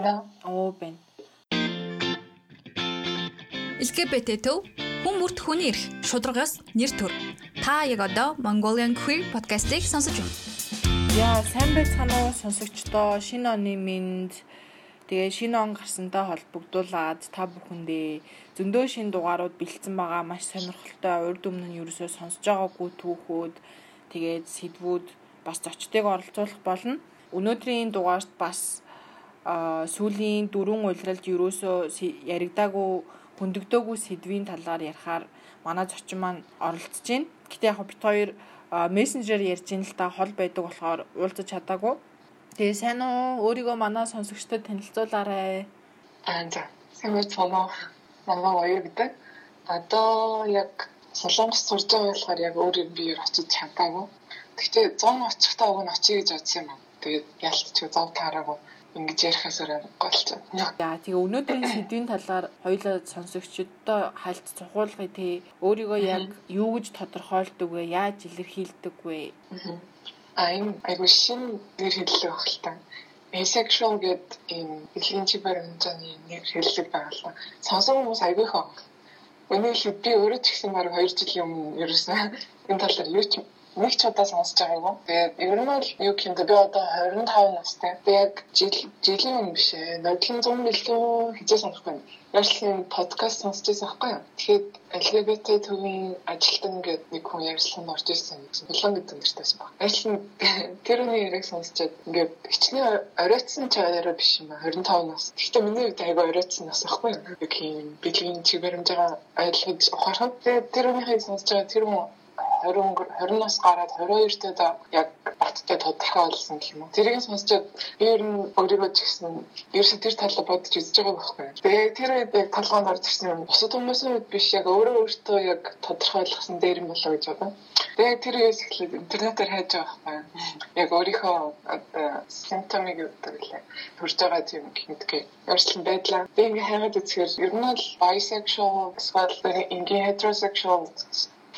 байна. Оо байна. LGBT төв хүн бүрт хүний эрх шударгаас нэр төр. Та яг одоо Mongolian Queer podcast-ийг сонсож байна. Яа, сайн байцгаана уу сонсогчдоо. Шинэ оны минь тэгээ шинэ он гарсантай холбогдуулаад та бүхэндээ зөндөө шинэ дугаарууд бэлдсэн байгаа. Маш сонирхолтой урд өмнө нь ерөөсөө сонсож байгаагүй түүхүүд тэгээд сэдвүүд бас зочдыг оролцуулах болно. Өнөөдрийн дугаарт бас сүүлийн дөрвөн улиралд ерөөсөө яригдаагүй хөндөгдөөгүй сэдвийн талаар ярихаар манай зочин маань оролцож байна. Гэтэ яг бит хоёр мессенжер ярьж ин л та хол байдаг болохоор уулзаж чадаагүй. Тэгээ сайн уу өөрийгөө манай сонсогчдод танилцуулаарай. Аа за. Сайн байна уу? Манай хоёр гэдэг. Одоо яг Солонгос сурж байгаа болохоор яг өөрөө биеэр очиж чадаагүй. Гэхдээ 100 очихтаа уг нь очие гэж бодсон юм аа. Тэгээд ялцчих зов таараагүй ингэж ярихаасаар голцоо. Яа тэгээ өнөөдрийн сэдвийн талаар хоёулаа сонсогчдод хальт цухуулгыг тий өөрийгөө яг юу гэж тодорхойлдог вэ? Яаж илэрхийлдэг вэ? Аа энэ айгуу шин нэр хэллэг баг л та. Asexual гэдэг ийм дэлхийн чи баримтаны нэр хэллэг байгаа л. Сонсон хүмүүс айгүй хаа. Өнөө л би өөрөө ч гэсэн баг 2 жилийн өмнө ерөөсөн энэ талаар юу ч нэг ч удаа сонсож байгаагүй. Тэгээд ер нь бол юу гэмдэ би одоо 25 настай. Би яг жил жилийн өмнө биш ээ. Нодлон 100 миллион хизээ санахгүй. Ярьсан подкаст сонсож байсан байхгүй юу? Тэгэхээр LGBT төвийн ажилтан гэдэг нэг хүн ярьсан орж ирсэн гэсэн. Булан гэдэг нэртэйсэн баг. Ажил тэр үний яриг сонсчод ингээд хичнээн оройтсон ч яриа биш юм аа. 25 нас. Гэхдээ миний үед айгаа оройтсон нас байхгүй юу? Яг юм бэлгийн чиг баримжаа ойлгож ухаарах. Тэгээд тэр үнийхийг сонсож байгаа тэр хүн 20 20-оос гараад 22-т яг баттай тодорхой болсон гэх юм уу. Тэрийг сонсчод би ер нь өөрийгөө ч гэсэн ерөөсө тэр талаа бодож үзэж байгаа байхгүй. Тэгээ тэр үед яг толгойд орж ирсэн юм. Бусад хүмүүсийн үед биш яг өөрөө өөртөө яг тодорхойлгосон дээр юм болоо гэж бодсон. Тэгээ тэр үеэс эхлээд интернетээр хайж байгаа байхгүй. Яг өөрийнхөө симптомыг өгдөг лээ. Төрж байгаа тийм гинтгэ. Өөрчлөн байдлаа. Би ингээ хайгаад үзэхээр ер нь бол bisexual эсвэл ингийн heterosexual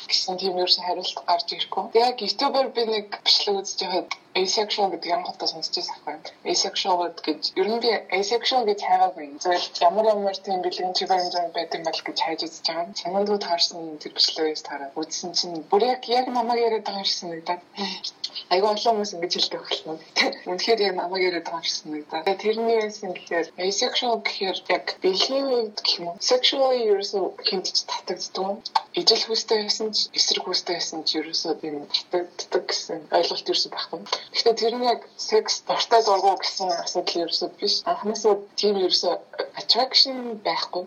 гэсэн тийм ерөөсөн хариулт гарч ирэхгүй. Яг YouTube-оор би нэг бичлэг үзэж байхад asexual гэдэг ямар хотоо сонсч байсан байхгүй. Asexual гэж ер нь би asexual гэж хайгаагүй. Зөвхөн ямар ямар тийм бэлгэн чиг баримтаар байдаг мэл гэж хайж үзэж байгаа. Санаанд уу таарсан тэр бичлэгээс тараад үзсэн чинь бүр яг яг намайг яриад байгаа юм шиг санагдаад. Айгүй олон хүмүүс ингэж хэлдэг байна. Үнэхээр яг намайг яриад байгаа юм шиг санагдаад. Тэрний байсан гэхээр asexual гэхээр яг бэлгийн үед гэх юм уу? Sexually ерөөсөө хинтж татагддаг. Ижил хүстэй байсан ч эсрэг хүстэй байсан ч ерөөсөө тийм татагддаг гэсэн ойлголт ерөөсөө байхгүй. Гэхдээ тэр нь яг секс дуртай дургу гэсэн асуудал ерөөсөө биш. Анхнаасаа тийм ерөөсөө attraction байхгүй.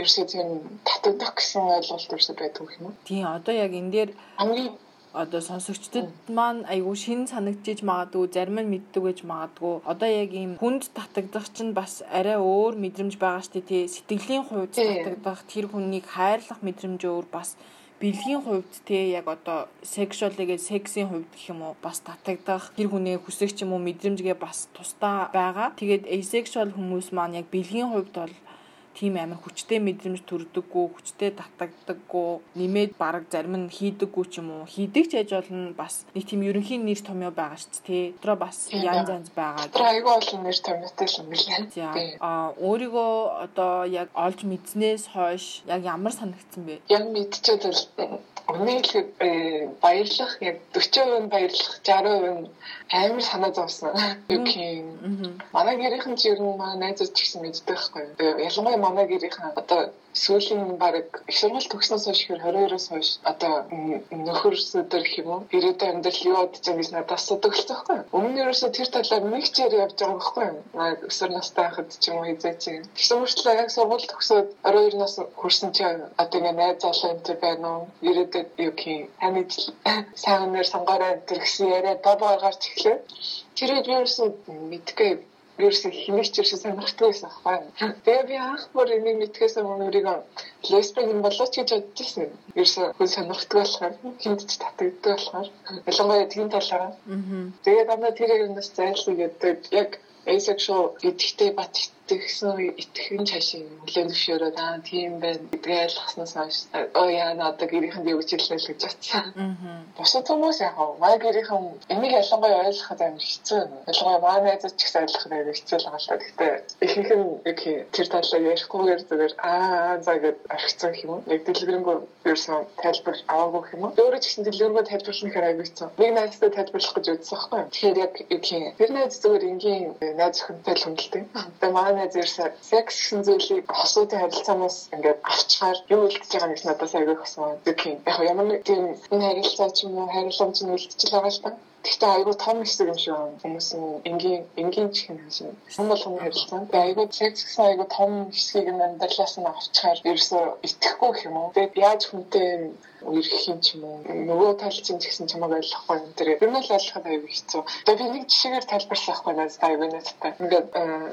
Ерөөсөө тийм татагдах гэсэн ойлголт ерөөсөө байдаг юм уу? Тийм одоо яг энэ дээр хамгийн одоо сонсогчдод маань айгүй шин санагдчих магадгүй зарим нь мэддэг гэж магадгүй одоо яг ийм хүнд татагдах чинь бас арай өөр мэдрэмж байгаа штэ тий сэтгэлийн хувьд татагдах тэр хүнийг хайрлах мэдрэмж өөр бас бэлгийн хувьд те яг одоо сексуалигээ сексийн хувьд гэх юм уу бас татагдах тэр хүнээ хүсэх ч юм уу мэдрэмжгээ бас тусдаа байгаа. Тэгээд asexual хүмүүс маань яг бэлгийн хувьд бол тийм амар хүчтэй мэдрэмж төрдөггүй, хүчтэй татагдаггүй, нэмээд баг зарим нь хийдэггүй ч юм уу. Хийдэг ч яж болно бас нэг тийм ерөнхий нэр томьёо байгаа дээ, тий. Өдрөө бас янз янз байгаа. Тэр айгүй олон нэр томьёотой юм билээ. Аа өөрийгөө одоо яг олж мэдснээс хойш яг ямар санагдсан бэ? Яг мэдчихээд Өмнө хэлэхэд э, баярлах яг 40% баярлах 60% амар санаа зовсон. Юу гэх манай гэрийнхэн ч ер нь манай найзууд ч гэсэн мэддэг байхгүй. Ялангуяа манай гэрийнхэн одоо сүүлийн баг их сургууль төгснөөс хойш 22-оос хойш одоо нөхөрсөдөр гэх юм уу ирээдүйн амьдрал юу бодож байгаа гэж надад асуудаг л байхгүй. Өмнө нь ерөөсө тэр талаар нэг ч яар явж байгаа байхгүй. Наа өсвөр настай байхад ч юм уу эзээ чинь. Тэгсэн мөрчлөө яг сургууль төгсөөд 22 нас хүрсэн чинь одоо ингээ найз залуу энэ байна уу? Ирээдүйд юу гэх таны сайн өнөр сонгороо энэ гэсэн яриа бабаа гарч эхлэв. Тэр үед ерөөсө мэдгүй ерөөсөө хинэгч ерөөсөө сонирхдаг байсан аахгүй. Тэгээ би анх бүр энийг мэдхээс өмнө өөрийгөө лесбик юм болооч гэж бодож байсан. Ерөөсөө хүн сонирхдаг болохоор хинт ч татагддаг болохоор ялангуяа тийм талаар. Тэгээ дандаа тэр юмнаас зайлшгүй гэдэг яг asexual гэдэгтээ бат тэгсэн итгэн чашийн хүлэн зөвшөөрөөд аа тийм байна гэдгээ ойлгосноос хойш оо яа надад гэрийнхэнд юу хэлнэ л гэж бодсон. Аа. Бусад хүмүүс яг маа гэрийнхэн энийг ялангуяа ойлгоход амар хэцүү. Ялангуяа маа найзууд ч гэсэн ойлгоход амар хэцүү л байгаа л та. Гэхдээ ихэнх нь яг тэр талаар ярихгүйгээр зүгээр аа за гэд орхицсан юм уу? Яг дэлгэрэнгүй ерөөсөн тайлбар аваагүй юм уу? Өөрөө ч гэсэн дэлгэрэнгүй тайлбарлах хэрэг хэцүү. Нэг найзтай тайлбарлах гэж үзсэн байхгүй? Тэгэхээр яг юу гэх юм. Тэр найз зүгээр энгийн найз охинтой л хүндэлдэг. Тэгээ манай найз ерөөсөө секс гэсэн зүйлийг хосуудын харилцаанаас ингээд авчгаар юу үлдэж байгаа нэг надад. Юу гэх юм. Яг ямар нэг тийм энэ харилцаа ч юм уу хариуламж нь үлдчихэж байгаа л та. Гэхдээ айгүй том хэсэг юм шиг. Хүмүүс энгийн энгийн чихэн хашиг. Хэн болгоны харилцаа. Тэгээ айгүй секс гэсэн айгүй том хэсгийг нь амьдралаас нь авчгаар ерөөсөө итгэхгүй юм уу. Тэгээд яаж хүнтэй үерх юм ч юм уу нөгөө тал чинь ч гэсэн чамайг ойлгохгүй юм тэр ер нь л ойлгоход аюу хэцүү. Тэгээ би нэг жишээгээр тайлбарлахгүй надад аюу нэттэй. Ингээд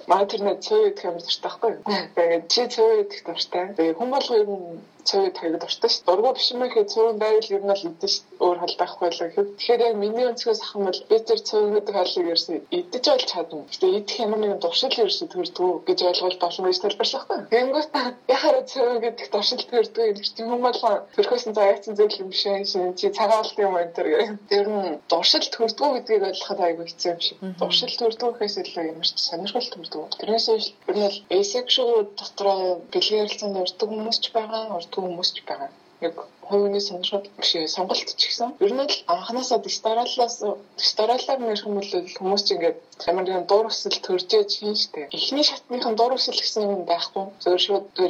маа тэр нэг цөө идэх юм дуртай байхгүй юу? Тэгээд чи цөө идэх дуртай. Тэгээ хүн болго ер нь цөө тавьдаг дуртай ш. Дургу биш юм ихе цөөн байвал ер нь л идэж ш. Өөр халдаахгүй л гэхэд. Тэгэхээр миний өнцгөөс ахын бол би тэр цөөн гэдэг халыг ерөөсөө идэж олж чадна. Гэтэ идэх ямар нэгэн туршил ерөөсөө төрдгөө гэж ойлгож болно гэж тайлбарлахгүй. Тэнгүүт яхаараа цөөн гэдэг туршил төрдгөө юм чи хүн болго төрхөөс нь заяа хайцсан зүйл юм биш ээ. Чи цагаалт юм энэ төр гэх. Тэр нь дуршил төрдгөө гэдгийг ойлгоход айгүй хэцүү юм шиг. Дуршил төрдгөөхөөс илүү ямар ч сонирхол төрдгөө. Тэрнээс ер нь asexual дотроо бэлгийн харилцаанд урддаг хүмүүс ч байгаа, урддаг хүмүүс ч байгаа. Яг хувийн сонирхол биш сонголт ч гэсэн ер нь л анханасаа дистараллаас дистараллаар нэрх юм бол хүмүүс чинь ингээд ямар нэгэн дур өсөл төржээж хийн штэ. Эхний шатныхан дур өсөл гэсэн юм байхгүй. Зөв шууд зөв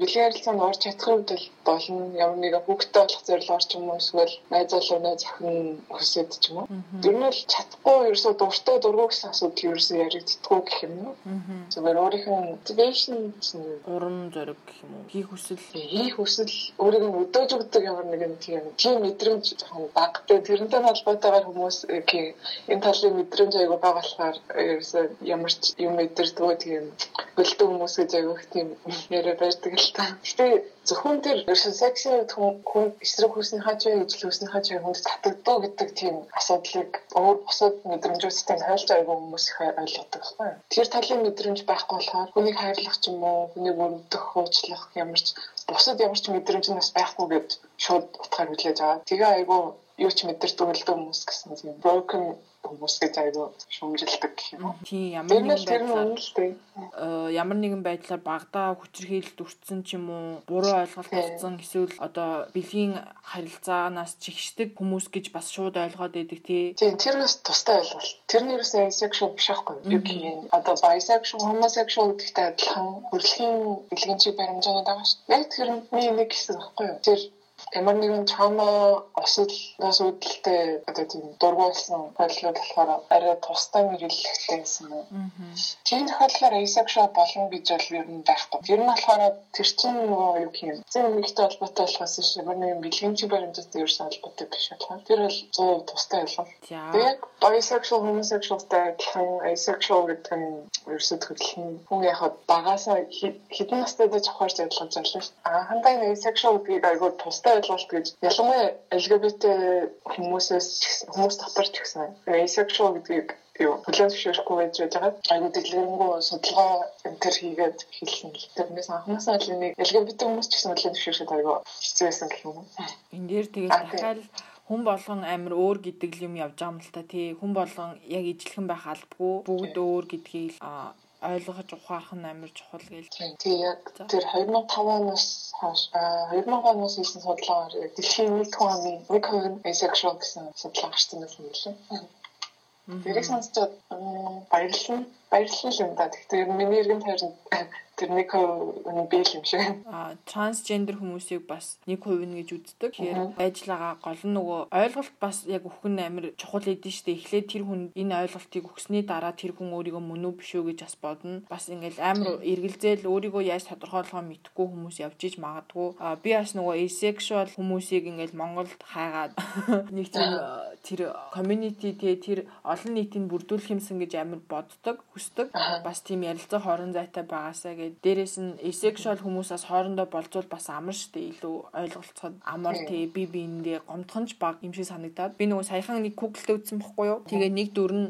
бэлгийн харилцаанд орж чадах үед л болно. Ямар нэгэн хүүхдтэй болох зорилгоор ч юм уу эсвэл найз залуу найз охин хүсэд ч юм уу. Ер нь л чадахгүй ерөөсөө дуртай дургу гэсэн асуудал ерөөсөө яригддаггүй гэх юм уу. Зүгээр өөрийнх нь motivation уран зориг гэх юм уу. Хийх хүсэл, хийх хүсэл өөрийг нь өдөөж өгдөг ямар нэгэн тийм тийм мэдрэмж жоохон багтай тэрнтэй холбоотойгоор хүмүүс энэ талын мэдрэмж аягүй бага болохоор ерөөсөө ямар ч юм мэдэрдэг тийм бэлдэн хүмүүс гэж аягүй тийм яриа байдаг л та. Гэтэ зөвхөн тэр ерөөсөө секси хүн эсрэг хүсний хажуу ижил хүсний хажуу хүнд татагддаг гэдэг тийм асуудлыг өөр бусад мэдрэмжүүдтэй хайлж аягүй хүмүүс их ойлгодог байна. Тэр талын мэдрэмж байхгүй болохоор хүнийг хайрлах ч юм уу, хүнийг өрөвдөх, хуучлах ямар ч бусад ямар ч мэдрэмж нь бас байхгүй гэд шууд утгаар хүлээж аваад тэгээ айгүй юу ч мэдэрдэг л хүмүүс гэсэн юм broken хүмүүс гэж айгүй шумжилдаг гэх юм уу. Тийм ямар нэгэн байдлаар э, ямар нэгэн байдлаар багада хүчирхийлэлд өртсөн ч юм уу буруу ойлголт авсан эсвэл одоо бэлгийн харилцаанаас чигшдэг хүмүүс гэж бас шууд ойлгоод байдаг тий. Тийм тэр бас тустай ойлголт. Тэр нь ерөөсөө asexual биш байхгүй юу? Юу одоо bisexual, homosexual гэдэгтэй адилхан хөрөлхийн бэлгийн чиг баримжааны дагаш. Яг тэрний нэг хэсэг байхгүй юу? Тэр ямар нэгэн чама осолноос үүдэлтэй одоо тийм дургуулсан бодлууд болохоор арай тустай мэрэгчлэгтэй гэсэн юм. Тийм тохиолдолд asexual болно гэж бол ер нь байхгүй. Тэр нь болохоор тэр чинь нөгөө юу юм. Зэн нэгтэй холбоотой болохоос ш ямар нэгэн бэлгэмжийн баримттай ерөөсөн холбоотой биш болохоор тэр бол 100% тустай байлаа. Тэгээд bisexual homosexualтай адилхан asexual гэдэг нь ерөөсөө төрөлх нь хүн яхад багасаа хэдэн настай дэж авахар зорилгож байна шүү. Аа хандаа asexual гэдэг айгуу тустай ойлголт гэж ялангуяа LGBT хүмүүсээс хүмүүс дотор ч гэсэн asexual гэдгийг юу хүлэн зөвшөөрөхгүй байж байгаа. Айгуу дэлгэрэнгүй судалгаа энэ хийгээд хэлсэн л тэрнээс анхнаасаа л нэг LGBT хүмүүс ч гэсэн хүлэн зөвшөөрөхөд айгуу хэцүү байсан гэх юм уу. Энд дээр тэгээд дахиад хүн болгон амир өөр гэдэг юм явж байгаа юм л та тий хүн болгон яг ижилхэн байх албагүй бүгд өөр гэдгийг ойлгож ухаарах нь амар чухал гэж. Яг тэр 2005 оноос хойш 2000 оноос хийсэн судалгаагаар дэлхийн нийт хүн амын 1% asexual гэсэн судалгаа гарсан байсан юм лээ. Тэрийг сонсчод баярлалаа. Баярлалаа юм да. Тэгэхээр миний эргэн тойронд тэр нэг хувь би л юм шиг. А трансгендер хүмүүсийг бас нэг хувь нь гэж үздэг. Тэгэхээр ажиллагаа гол нь нөгөө ойлголт бас яг өхөн амир чухал эдэн штэ. Эхлээд тэр хүн энэ ойлголтыг өгсөний дараа тэр хүн өөрийгөө мөн үү биш үү гэж бас бодно. Бас ингээл амир эргэлзээл өөрийгөө яаж тодорхойлохоо мэдэхгүй хүмүүс явж иж магадгүй. А би бас нөгөө asexual хүмүүсийг ингээл Монголд хайгаад нэг тийм тэр community тэгээ тэр олон нийтийг бүрдүүлэх юмсан гэж амир боддог, хүсдэг. Бас тийм ярилцах хорон зайтай байгаасаа Тэгээд дээрэс нь asexual хүмүүсээс хоорондоо болцвол бас амар штэ илүү ойлголцоход амар тий би биендээ гомдхонч баг юм шиг санагдаад би нөгөө саяхан нэг Google-д үзсэн бохгүй юу. Тэгээ нэг дүр нь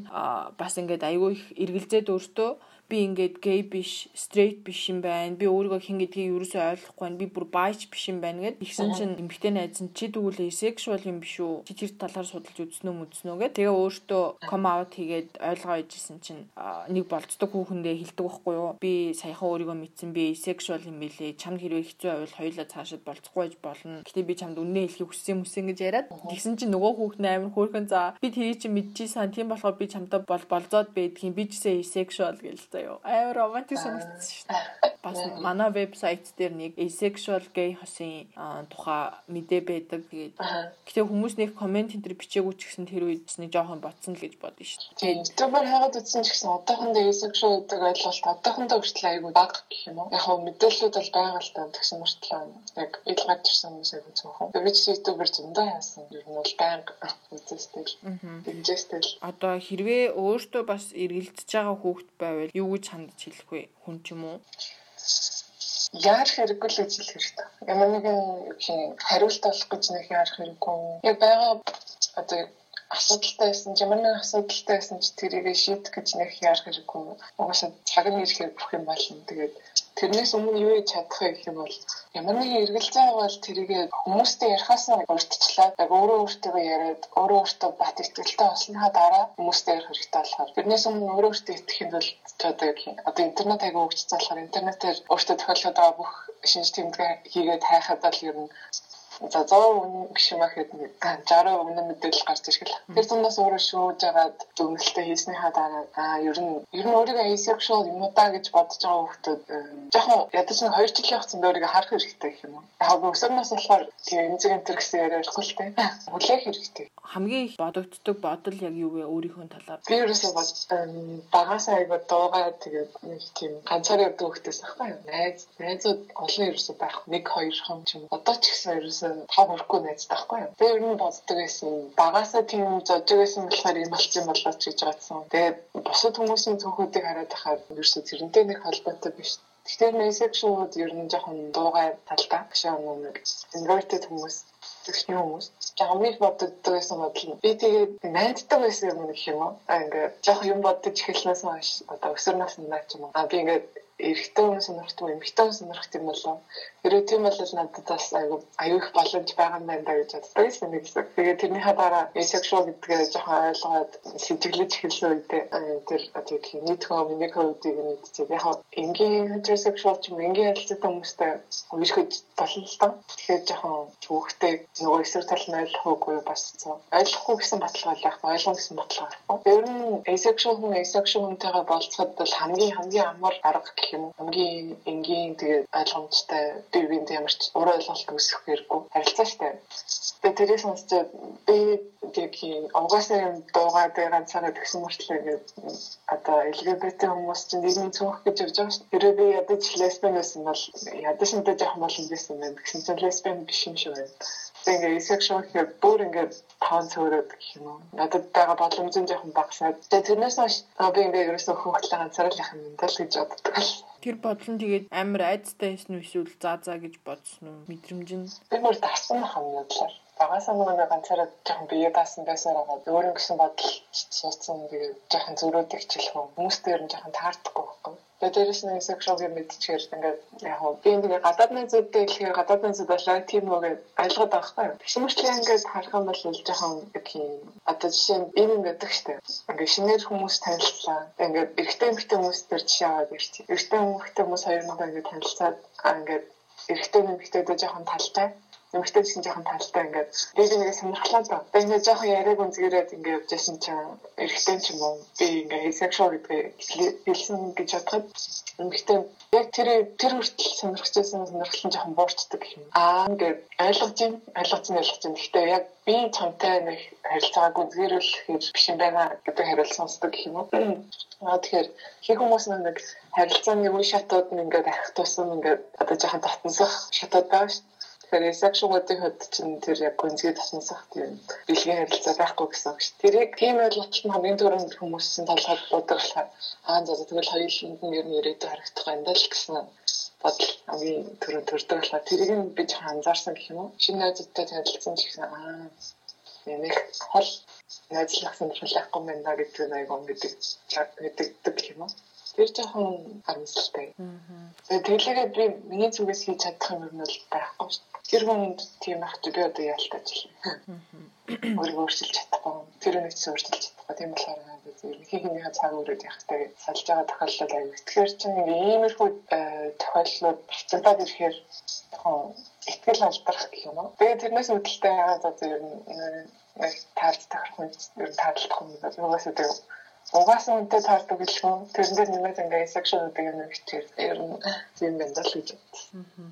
бас ингээд айгүй их эргэлзээд өөртөө би ингээд гей биш, straight биш юм байна. Би өөрийгөө хэн гэдгийг ерөөсөй ойлгохгүй байна. Би бүр бааж биш юм байна гэд. Тэгсэн чинь эмэгтэй найз нь чи тэгвэл asexual юм биш үү? Чи тэр талаар судалж үзснөө мүзнөө гэд. Тэгээ өөртөө come out хийгээд ойлгоо ижсэн чинь нэг болцдог хүүхэндээ хэлдэг байхгүй юу? Би саяхан өөрийгөө мэдсэн би asexual юм билээ. Чамд хэрвээ хэцүү байвал хоёулаа цаашаад болцохгүй байж болно. Гэтэ би чамд үнэ хэлхийг хүссэн мүсэн гэж яриад. Тэгсэн чинь нөгөө хүүхэд амар хөөрхөн за би тэрийг чи мэдчихсэн. Тийм болохоор би чамтай бол болзоод байдгийн би гэсэн asexual гээл заяо. Амар романтик санагдсан шүү дээ. Бас манай вебсайт дээр нэг asexual gay хосын тухай мэдээ байдаг. Тэгээд гэтээ хүмүүс нэг комент энэ төр бичээгүй ч гэсэн тэр үед нэг жоохон ботсон л гэж бодсон шүү дээ. Тийм. YouTuber хагаад үзсэн ч гэсэн одоохондоо asexual гэдэг ойлголт одоохондоо хүртэл айгүй баг гэх юм уу? Яг нь мэдээлэлүүд бол байгаа л та тэгсэн мөртлөө яг ил гарч ирсэн хүмүүс айгүй цөөхөн. Тэгээд YouTuber зөндөө яасан. Ер нь бол байнга үзэстэй. Дэмжээстэй. Одоо хэрвээ өөртөө бас эргэлдэж байгаа хүүхэд байвал юу гэж хандж хэлэх вэ? Хүн ч юм уу? яарах хэрэггүй л гэж хэлэх хэрэгтэй. Ямар нэгэн хариулт олох гэж нэг яарах хэрэггүй. Яг байгаа одоо асуудалтай байсан, ямар нэгэн асуудалтай байсан ч тэрийг шийдэх гэж нэг яарах хэрэггүй. Угаасаа цаг нь ирэхээр бүх юм болно. Тэгээд тэрнээс өмнө юу хийж чадах вэ гэх юм бол ямар нэгэн эргэлзээ байвал тэрийг хүмүүстэй ярихаас нь урьдчлаа. Яг өөрөө өөртөө яриад өөрөө өөртөө бат итгэлтэй болсныхаа дараа хүмүүстэй ярих хэрэгтэй болохоор тэрнээс өмнө өөрөө өөртөө итгэх юм бол одоо одоо интернет аяга өгчсөн болохоор интернетээр өөртөө тохиолдоод байгаа бүх шинж тэмдэг хийгээд хайхад л ер нь За 100 үнэ гişмэ хэд 60 үнэ мэдээлэл гарч ирэх л. Тэр дундаас өөрөө шүүж агаад дүгнэлтээ хийснийхаа дараа аа ер нь ер нь өөрийгөө asexual юм уу да гэж бодож байгаа хүмүүс жоохон ядаж нэг 2 жилийн хугацаанд өөрийгөө харах хэрэгтэй гэх юм уу. Яг өсөрнөөс болохоор тийм эмзэг энтер гэсэн л тэ. Хүлээх хэрэгтэй. Хамгийн их бодогддог бодол яг юу вэ өөрийнхөө талаар? Би ерөөсөө багасаа айгаа дуугаа тэгээд нэг тийм ганцаар явдаг хүмүүсээс ахгүй юу. Найз найзууд олон ерөөсөө байх. Нэг хоёр хам ч юм. Одоо ч гэсэн ерөөсөө тав өрхгүй найзтай байхгүй юу. Тэгээ ер нь боддог байсан. Багасаа тийм зодж байсан болохоор юм болчих юм болоо ч гэж бодсон. Тэгээд бусад хүмүүсийн цөөхүүдийг хараад байхад ерөөсөө зэрэнтэй нэг холбоотой биш. Тэгэхээр нэсэкшнүүд ер нь жоохон дуугай талдаа гişээ нэг inverted хүмүүс тэгшний хүмүүс хамгийн боддог байсан бодол нь би тэгээд найддаг байсан юм гэх юм уу. А ингээд жоохон юм бодож эхэлснээс хойш одоо өсвөрнөөс нь наач юм. А би ингээд эрэгтэй хүн сонирхдаг эмэгтэй хүн сонирхдаг юм болов. Тэрээ тийм бол надад бас аюу аюу их боломж байгаа юм байна гэж боддог юм нэг хэсэг. Тэгээд тэрнийхээ дараа asexual гэдгээ жоохон ойлгоод сэтгэлж эхэлсэн үедээ тэр одоо нийт хөө миний хөөдийг мэдчихээ. Яг энгийн heterosexual ч юм энгийн харилцаатай хүмүүстэй үйлчлэж болно л доо. Тэгэхээр жоохон хүүхдээ нөгөө эсрэг тал нь ойлгохгүй бас ойлгохгүй гэсэн баталгаа л яг ойлгоно гэсэн баталгаа. Ер нь asexual хүн asexual хүнтэйгээ болцоход бол хамгийн хамгийн амар арга гэх юм хамгийн энгийн тэгээд ойлгомжтой бие биенд ямар ч ур ойлголт үүсэх хэрэггүй харилцаа штэ. Тэгээд тэрийг сонсчод би яг угаасаа юм дуугаа би ганцаараа тгсэн мөртлөө ингээд одоо LGBT хүмүүс чинь нийгмийн цөөх гэж явж байгаа шүү. Тэрээ би ядаж лесбиан байсан бол ядаж жоохон болон байсан байна. Гэсэн чинь лесбиан биш юм шиг байна ингээ sexual гэхээр бүр ингээ цөөрөд гэх юм уу. Надад байгаа боломж нь жоохон багасаад. Тэгээ тэрнээс хойш би ингээ ерөөсөө хөөхлөө ганцаараа л юм даа л гэж боддог. Тэр бодол нь тэгээд амар айцтай байсан уу эсвэл заа заа гэж бодсон уу? Мэдрэмж нь. Би мөр тассан хам ядлаа. Багасаа нөгөө ганцаараа жоохон бие даасан байсаар байгаа. Өөр юм гэсэн бодол суудсан тэгээд жоохон зөрөөд ихчлэх юм. Хүмүүстэй ер нь жоохон таардахгүй байхгүй. Тэгээд дээрэс нь сексуал юм мэдчихээр ингээд яг би ингээ гадаад найзуудтай хэлэхээр гадаад найзууд болоо тийм үгээ ойлгоод байгаа байхгүй. Тэгшмэрчлээ ингээд харах юм бол жоохон тийм одоо жишээ нь ийм байдаг штэ. Ингээ шинээр хүмүүс танилцлаа. Ингээд эрэгтэй эмэгтэй хүмүүс төр жишээ аваад ирчих. Эрэгтэй эмэгтэй хүмүүс хоёр нэг ингээд танилцаад ингээд эрэгтэй эмэгтэйдээ жоохон талтай эмэгтэй гэсэн жоохон талтай ингээд би нэг сонирхлаа да. Би ингээд жоохон яриаг үнзгэрээд ингээд явжсэн чинь эрэгтэй ч юм уу би ингээд sexual гэдгийг хэлсэн гэж бодоход эмэгтэй яг тэр тэр хүртэл сонирхчихсан сонирхол нь жоохон буурчдаг юм. Аа ингээд ойлгож юм ойлгож нь ойлгож юм. Гэхдээ яг би чамтай нэг харилцааг үнзгэрүүлэхээр биш юм байна гэдэг хариулт сонсдог юм уу. Аа тэгэхээр хий хүмүүс нэг харилцааны үе шатууд нь ингээд арих тусам ингээд одоо жоохон татнасах шатууд байгаа шүү Тэгэхээр сексуалитийн хувьд чинь тэр яг гүнзгий тасмасах тийм бэлгийн харилцаа байхгүй гэсэн үг шүү. Тэрийг тийм ойлголт нь хамгийн түрүүнд хүмүүсийн талхад бодоглохоор аа за тэгвэл хоёуланд нь ер нь ирээдүйд харагдах юм даа л гэсэн бодол хамгийн түрүүнд төрдөг болохоор тэрийг нь би жоохон анзаарсан гэх юм уу. Шинэ найзуудтай танилцсан ч гэсэн аа нэг хол найзлах сонирхол байхгүй да гэдэг нэг юм гэдэг гэдэг гэх юм уу. Тэр жоохон харамсалтай. Тэглээгээ би миний зүгээс хийж чадах юм бол байхгүй шүү дээ. Тэр хүнд тийм ах би одоо яалтаж байна. Өөрийгөө өөрчилж чадахгүй. Тэр нэг ч өөрчилж чадахгүй. Тийм болохоор ерөнхийдөө цаг өрөөд явахтай салж байгаа тохиолдол аюу. Тэгэхээр чинь иймэрхүү э, тохиолдлууд процентад ирэхээр ихтгэл алдрах гэх юм уу. Тэгээд тэрнээс үүдэлтэй хагаад одоо ер нь нэг таарч тахрах хүн ер нь таарлах хүн бол угаасаа тэг угаасаа үнтэй таардаг гэлгүй тэрнээр нэмээд ингээ section гэдэг юм хичээл ер нь тийм байна л гэж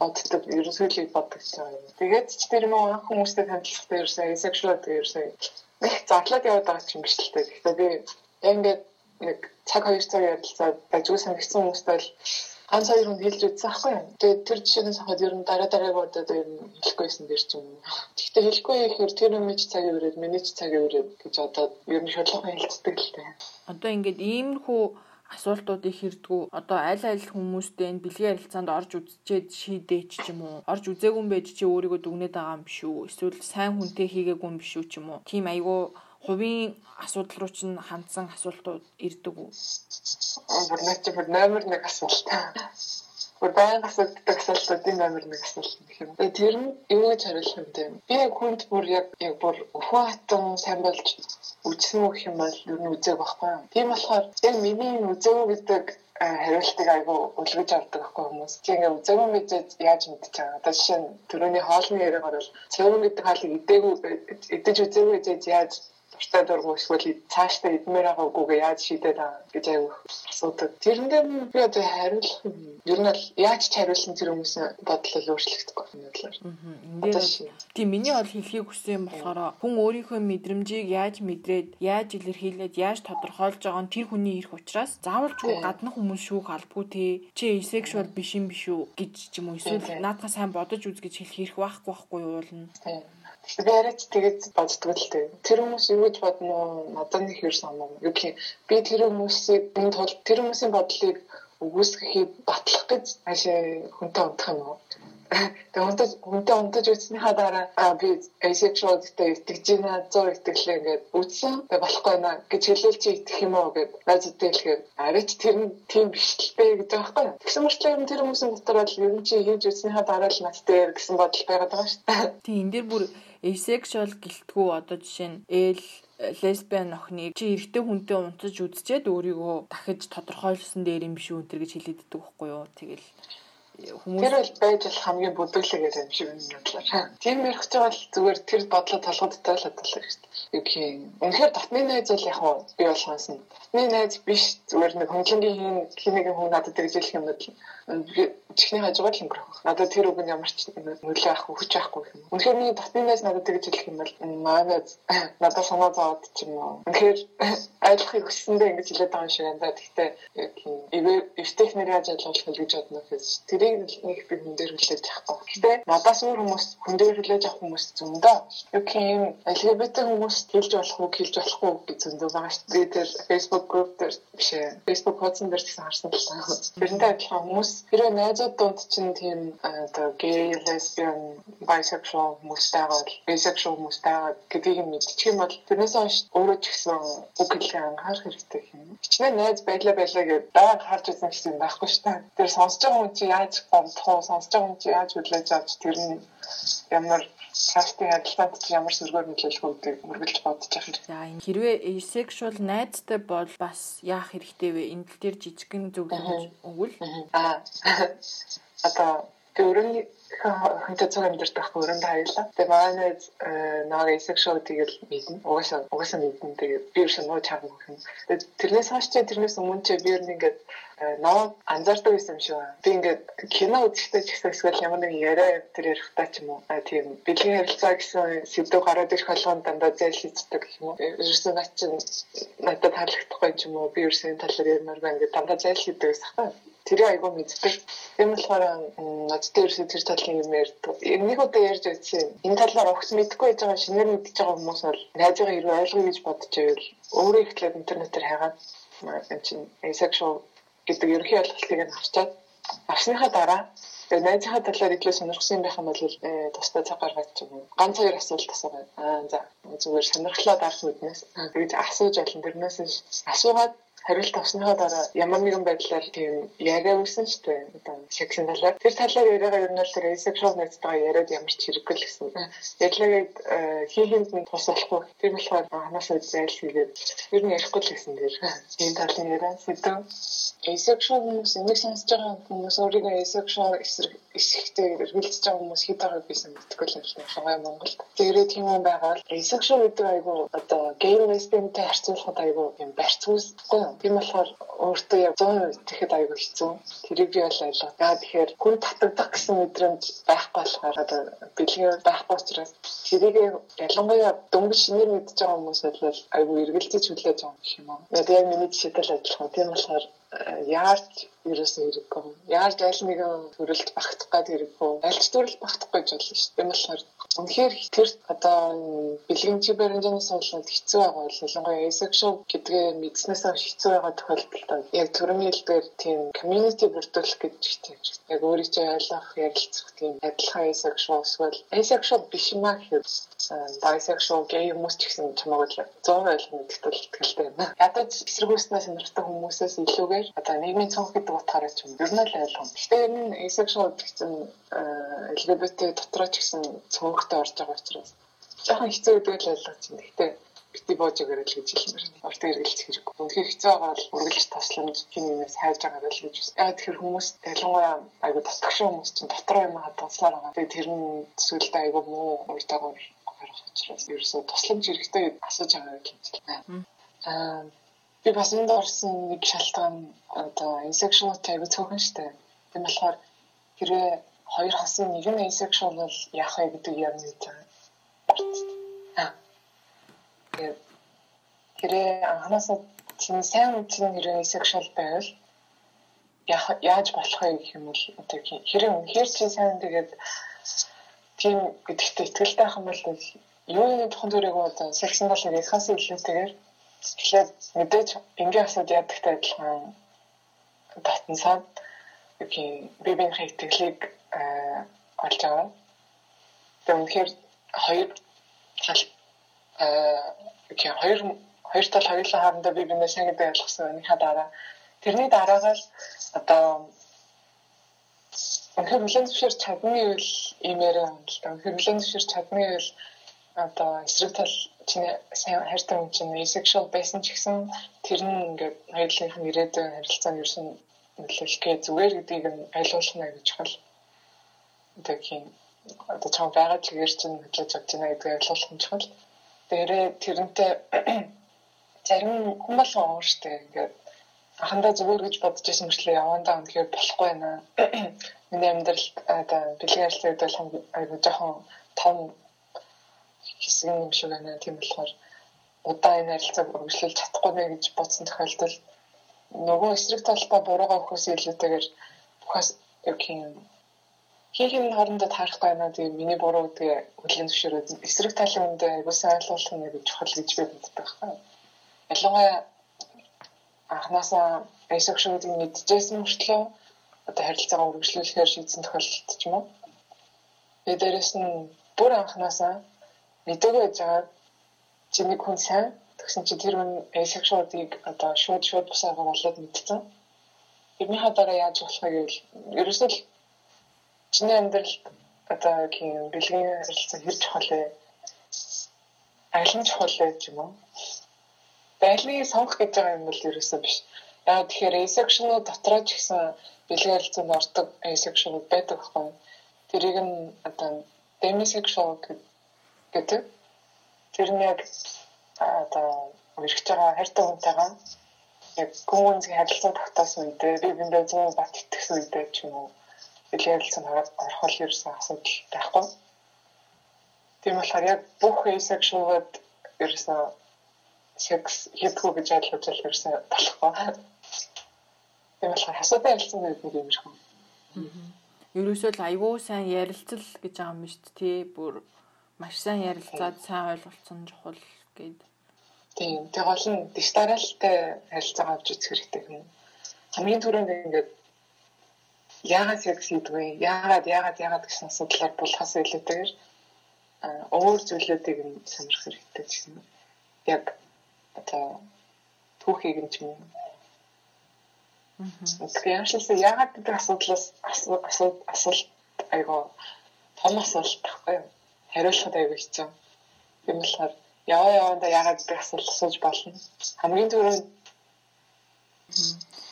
боддог ерөөсөө л боддог ч юм. Тэгээд ч тэр мөн анх хүмүүстэй танилцахтай ерөөсөө section гэдэг ерөөсөө нэг задлаад яваад байгаа юм биш л дээ. Гэхдээ би ингээд нэг цаг хоёр цаг ярилцаад ажиг санагдсан хүмүүстэй л ганц хоёр хүн хэлж үзсэн аахгүй юу. Тэгээд тэр жишээнээс хахад ер нь дараа дарааг удаад ер нь хэлэхгүйсэн дэр ч юм. Гэхдээ хэлэхгүй ихээр тэр юм чи цагийн өрөөд миний ч цагийн өрөөд гэж одоо ер нь шодлогын хэлцдэг л дээ. Одоо ингээд иймэрхүү асуултуудыг хэрдгүү одоо аль аль хүмүүстэй энэ бэлгийн харилцаанд орж үзчихэд шийдээч ч юм уу орж үзээгүй юм байж чи өөрийгөө дүгнээд байгаа юм биш үү эсвэл сайн хүнтэй хийгээгүй юм биш үү ч юм уу тийм айгүй хувийн асуудал руу чинь хандсан асуултууд ирдэг үү? Бүр нэг бүр номер 1 асуулт. Бүр баян асуудаг асуултуудын номер 1 асуулт гэх юм. Тэр нь юу гэж хариулах юм бэ? Би яг хүнд бүр яг яг бүр өхөө хатан сайн болж үжсэн үг юм бол юу нь үзег байхгүй юу? Тийм болохоор яг миний үзег гэдэг хариултыг айгу үлгэж авдаг байхгүй хүмүүс. Чи ингээ үзээгүй мэдээд яаж мэдчих чагаа. Одоо жишээ нь түрүүний хоолны яриаг орвол цэвэр гэдэг хаалыг идээгүй идэж үзээгүй гэж яаж дуртай дургу эсвэл цаашдаа идмээр байгаагүй яаж шийдээд байгаа гэж аяг асуудаг. Тэрэндээ би одоо хариулах ер нь л яаж хариулсан тэр хүмүүсийн бодлол өөрчлөгдөхгүй юм бодлоо. Тийм миний бол хэлхийг хүссэн юм болохоор хүн өөрийнхөө мэдрэмжийг яаж мэдрээд яаж илэрхийлээд яаж тодорхойлж байгаа нь тэр хүний ирэх учраас заавал ч гадны хүмүүс шүүх албагүй те чи asexual биш юм биш үү гэж ч юм уу эсвэл наадхаа сайн бодож үз гэж хэлэх хэрэг байхгүй байхгүй юу уулна. Би яриач тэгээд боддгоо л дээ. Тэр хүмүүс юу гэж бодно уу? Надад нэг хэр санаа. Юу гэх би тэр хүмүүсийг энэ тул тэр хүмүүсийн бодлыг үгүйсгэхийг батлах гэж аашаа хүнтэй унтах юм уу? Тэгээ унтаж хүнтэй унтаж үзснийхаа дараа аа би asexual гэдэг итгэж байна 100 итгэлээ ингээд үзсэн. Тэгээ болохгүй наа гэж хэлэл чи итгэх юм уу гэд надад хэлэхээр арайч тэр нь тийм биш л бэ гэдэг байхгүй. Тэгсэн мөрчлөө тэр хүмүүсийн дотор бол ер нь чи хийж үзснийхаа дараа л надтай гэсэн бодол байгаад байгаа шүү дээ. Тийм энэ дэр бүр asexual гэлтгүү одоо жишээ нь ээл лесбиан охиныг чи эрэгтэй хүнтэй унтаж үзчихэд өөрийгөө дахиж тодорхойлсон дээр юм биш үү энэ гэж хэлээд иддэг байхгүй юу. Тэгэл хүмүүс Тэр бол байж болох хамгийн бүдүүлэг юм шиг юм бодлоо. Тийм ч бол зүгээр тэр бодлоо толгойдтой л бодлоо шүү дээ. Юу гэх юм. Үнэхээр татны найз бол яг нь би болохоос нь татны найз биш зүгээр нэг хөндлөнгийн хин нэг хүн надад тэгж хэлэх юм бол чихний хажуугаар л өнгөрөх. Надад тэр үг нь ямар ч нөлөө авах хүч авахгүй юм. Үнэхээр миний татны найз надад тэгж хэлэх юм бол манай надад санаа зовоод ч юм уу. Үнэхээр ойлгохыг хүссэндээ ингэж хэлээд байгаа юм шиг да. Гэхдээ яг юм эвтэйх нэр яаж ойлгох вэ гэж бодно гэхээс тэрийг нэг би хүн дээр хүлээж авахгүй. Гэхдээ надаас өөр хүмүүс хүн дээр хүлээж авах хүмүүс зөндөө. Юу юм LGBT хүмүүс хэлж болох уу, хэлж болохгүй гэж зөндөө байгаа шүү дээ. Тэр Facebook group дээр биш ээ. Facebook хуудсан дээр гэсэн харсан л таа. Тэрнтэй адилхан хүмүүс хэрвээ найзууд донд чинь тийм одоо gay, lesbian, bisexual хүмүүстэй байгаа, bisexual хүмүүстэй гэдгийг мэдчих юм бол тэрнээс хойш өөрөө ч гэсэн үг хэлээ анхаарах хэрэгтэй юм. Хичнээн найз байлаа байлаа гэдэг байнг харж үзсэн гэсэн байхгүй шүү дээ. Тэр сонсож байгаа хүн чи яаж гомдох уу, сонсож байгаа хүн чи яаж хүлээж авч тэр нь ямар цаашдын адилтанд чи ямар сөргөөр нөлөөлөх үүдийг мөргөлж бодож явах хэрэгтэй. За энэ хэрвээ asexual найзтай бол бас яах хэрэгтэй вэ? Энэ тал дээр жижигхэн зөвлөмж өгвөл. Аа. Одоо өөрөний хөнтэй цаг амьдарч байхгүй өрөнд хаялаа. Тэгээ манай нэг asexual тэгэл мэднэ. Угаасаа угаасаа мэднэ. Тэгээ би юу шинэ чам юм. Тэгээ тэрнээс хойш чи тэрнээс өмнө чи би нь ингээд ноо анзаардаг байсан юм шиг байна. Би ингээд кино үзэхдээ ч гэсэн эсвэл ямар нэг яриа тэр ярихтаа ч юм уу тийм бэлгийн харилцаа гэсэн сэдв гараад ирэх болгонд дандаа зээл хийдэг гэх юм уу. Ерөөсөө наа чинь надад таалагдахгүй юм уу? Би ерөөсөө энэ талаар ярмаар байна гэдэг дандаа зээл хийдэг байсан хаа. Тэрийг айгүй мэддэг. Тийм болохоор надтай ерөөсөө тэр талын юм ярьдаг. Нэг удаа ярьж үзсэн. Энэ талаар огт мэдгүй байж байгаа шинээр мэдчихэж байгаа хүмүүс бол найзгаа хэрэг ойлгоё гэж бодож байвал өөрөө ихлээр интернетээр хайгаад энэ чинь asexual гэдэг ерөнхий ойлголтыг нь авчаад авсныхаа дараа тэгээ найзынхаа талаар илүү сонирхсан байх юм бол э, тусдаа цаг гаргаад ч юм. Ганц хоёр асуулт асуугаад аа за зүгээр сонирхлоо дарах үднээс тэгж асууж олон тэрнээс асуугаад хариулт авсныхаа дараа ямар нэгэн байдлаар тийм яриа үүсэн шүү дээ. Одоо сексийн талаар. Тэр талаар яриагаа ер нь л asexual найзтайгаа яриад ямар ч хэрэггүй л гэсэн. Ярьлагаад хийхинд нь тус болохгүй. Тэр болохоор ханаасаа зайл хийгээд ер нь ярихгүй л гэсэн дээр. Энэ талын яриа сэдв. Asexual хүмүүс энийг сонсож байгаа хүмүүс өөрийгөө asexual эсрэг эсхтэй эргэлдэж байгаа хүмүүс хэд байгааг би мэдгүй л байна. Хаваа Монголд. Тэгээд тийм юм байгаа бол asexual гэдэг айгу одоо gay lesbianтэй харьцуулахад айгу юм барьцгүй юм. Тийм болохоор өөртөө яг 100% итгэхэд айгу хэцүү. Тэрийг би бол ойлгоо. Яа тэгэхээр хүн татагдах гэсэн мэдрэмж байхгүй болохоор одоо бэлгийн байхгүй учраас тэрийг ялангуяа дөнгөж шинээр мэдж байгаа хүмүүс бол айгу эргэлдэж хүлээж байгаа юм юм. Яг миний жишээтэй адилхан. Тийм болохоор яарч ерөөсөө хэрэггүй. Яаж аль нэгэн төрөлд багтах гад хэрэггүй. Альч төрөлд багтах гэж болно шүү. Энэ болохоор үнэхээр тэр одоо бэлгийн чиберэнжийн суулгад хэцүү байгаа бол ялангуяа asexual гэдгээ мэдснээс хойш хэцүү байгаа тохиолдолд яг төрөний хэлбэр тийм community бүрдүүлэх гэж тийм яг өөрийгөө ойлгох ярилцах тийм адилхан asexual эсвэл asexual биш юм аа гэхэд bisexual gay хүмүүс ч гэсэн чамайг л 100% мэддэг итгэлтэй байна. Ядаж эсэргүүцнээс сонирхдаг хүмүүсээс илүүгээр одоо нийгмийн цонх гэдэг утгаараа ч юм ер нь л ойлгом. Гэхдээ энэ asexual гэсэн LGBT дотроо ч гэсэн цонхтой орж байгаа учраас жоохон хэцүү гэдэг л ойлгож байна. Гэхдээ бити боож өгөрэй л гэж хэлмээр байна. Орт эргэлж хэрэггүй. Үнэхээр хэцүү байгаа бол үргэлж тасламж хинээс хайж байгаа л гэж байна. Яг тэгэхээр хүмүүс ялангуяа айгу татгшин хүмүүс чинь дотроо юм хадгалсаар байгаа. Тэгээ тэр нь сүлдээ айгу муу уйтаагаар гарах учраас ерөөсөө тусламж хэрэгтэй асууж байгаа гэж байна. Аа би бас энд орсон нэг шалтгаан одоо asexual type цөөхөн штэ. Тийм болохоор хэрвээ хоёр хасын нэг нь asexual бол яах вэ гэдэг юм байгаа. Тэгээд хэрэг анханасаа чинь сайн үчин хэрэг sexual байвал яаж болох вэ гэх юм бол одоо хэрэг үнэхээр чи сайн тэгээд тийм гэдэгтээ итгэлтэй байх юм бол юу нэг тухайн төрөйг одоо сексэн бол ярихаас илүүтэйгээр эхлээд мэдээж энгийн асууд ядагтай адилхан татансаад окей би биний итгэлийг олж аваа. Тэгээд үнэхээр хоёр тал окей хоёр хоёр тал хоёулаа хаандаа би бинээ сайн гэдэг ойлгосон өнийхөө дараа тэрний дараагаар одоо өнөхөр хүлэн зөвшөөрч чадны үйл имээрээ юм л та өнөхөр хүлэн зөвшөөрч чадны үйл одоо эсрэг тал чиний сайн хайртай хүн чинь asexual байсан ч гэсэн тэр нь ингээд хоёулынх нь ирээдүйн харилцаанд ерсэн нөлөөлөхөө зүгээр гэдгийг нь ойлгуулах нь гэж чухал. Одоо тийм одоо чам байгаа чигээр чинь хөдлөж авч байна гэдгийг ойлгуулах нь чухал. Тэрээ тэрнтэй зарим хүн болгон уур штэ ингээд анхандаа зүгээр гэж бодож байсан мөрчлөө явандаа үнэхээр болохгүй байна. Миний амьдралд одоо бэлгийн ажлын үед бол айгуу жоохон том хэсэг юм шиг байна. Тийм болохоор удаа энэ харилцааг өргөжлүүлж чадахгүй нэ гэж бодсон тохиолдолд нөгөө эсрэг талдаа буруугаа өгөхөөс илүүтэйгээр бүхээс яг юм хоорондоо таарахгүй байна. Тэгээ миний буруу тэгээ хүлэн зөвшөөрөөд эсрэг талын үндэ айгуу сайн ойлгуулах нь гэж чухал гэж би боддог байхгүй. Ялангуяа анханасаа asexual-ийг мэдчихсэн мөртлөө одоо харилцаагаа үргэлжлүүлэхээр шийдсэн тохиолдолд ч юм уу. Тэгээ дээрэс нь бүр анханасаа мэдээгүй байж байгаа чиний хүн сайн тэгсэн чи тэр хүн asexual-ийг одоо шууд шууд бусаагаар болоод мэдсэн. Тэрний хадараа яаж болох вэ гэвэл ерөөсөө чиний амьдралд одоо тийм бэлгийн харилцаа хэр чухал вэ? Аль нь чухал вэ юм уу? Байлыг сонгох гэж байгаа юм бол ерөөсөө биш. Яа тэгэхээр asexual дотроо ч гэсэн бэлгийн харилцаанд ордог asexual байдаг байхгүй. Тэрийг нь одоо demisexual гэдэг. Тэр нь яг одоо өргөж байгаа хайртай хүнтэйгээ яг гүнзгий харилцаа тогтоосон үедээ би биндээ зүүн бат итгэсэн үедээ ч юм уу хэлэлцэн орхол ерсэн асуудал байхгүй. Тийм болохоор яг бүх asexual-д ерсэн секс хийдгүү гэж ойлгож л ерсэн болохгүй. Тийм болохоор асуудал ярилцсан нэг юм шиг. Ерөөсөө л айгүй сайн ярилцал гэж байгаа юм шүү дээ. Бүр маш сайн ярилцаад сайн ойлголцсон чухал гэд. Тийм. Тэг гол нь дистаралтай харилцаа авч үзэх хэрэгтэй юм. Хамгийн түрүүнд ингээд яагаад хийдэг вэ? Яагаад яагаад яагаад гэсэн асуудлаар булхаас илүүтэйгээр өөр зүйлүүдийг нь сонирх хэрэгтэй гэсэн. Яг одоо түүхийг нь ч юм Тэгэхээр ямшлсан яагаад гэдэг асуудлаас асуулт асуулт айгоо том асуулт байхгүй юу? Хариулахад айгоо хэцүү. Тийм болохоор яваа яваанда яагаад гэдэг асуулт асууж болно. Хамгийн түрүүнд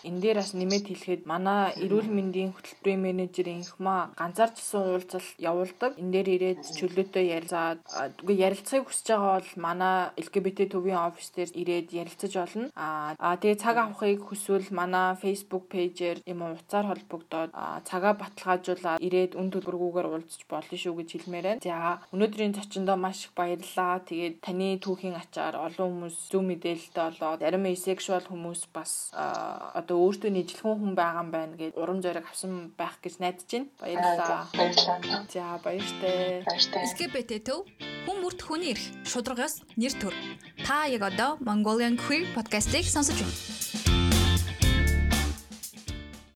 энэ дээр бас нэмээд хэлэхэд манай эрүүл мэндийн хөтөлбөрийн менежерийн хма ганцаарчсан уулзалт явуулдаг. Энэ дээр ирээд чөлөөтэй ярилцаад үгүй ярилцахыг хүсэж байгаа бол манай LGBT төвийн офис дээр ирээд ярилцаж болно. Аа тэгээ цаг авахыг хүсвэл манай Facebook пэйжээр юм уу утсаар холбогдоод цагаа баталгаажуулаад ирээд үн төлбөргүйгээр уулзч болно шүү гэж хэлмээр байна. За өнөөдрийн зочиндоо маш их баярлалаа. Тэгээд таны түүхийн ачаар олон хүмүүс зөв мэдээлэлтэй болоод зарим asexual хүмүүс бас одоо өөртөө нийтлхэн хүн байгаа юм байна гэж урам зориг авсан байх гэж найдаж байна. Баярлалаа. За баяртай. LGBT төв хүн бүрт хүний эрх шударгаас нэр төр. Та яг одоо Mongolian Queer podcast-ийг сонсож байна.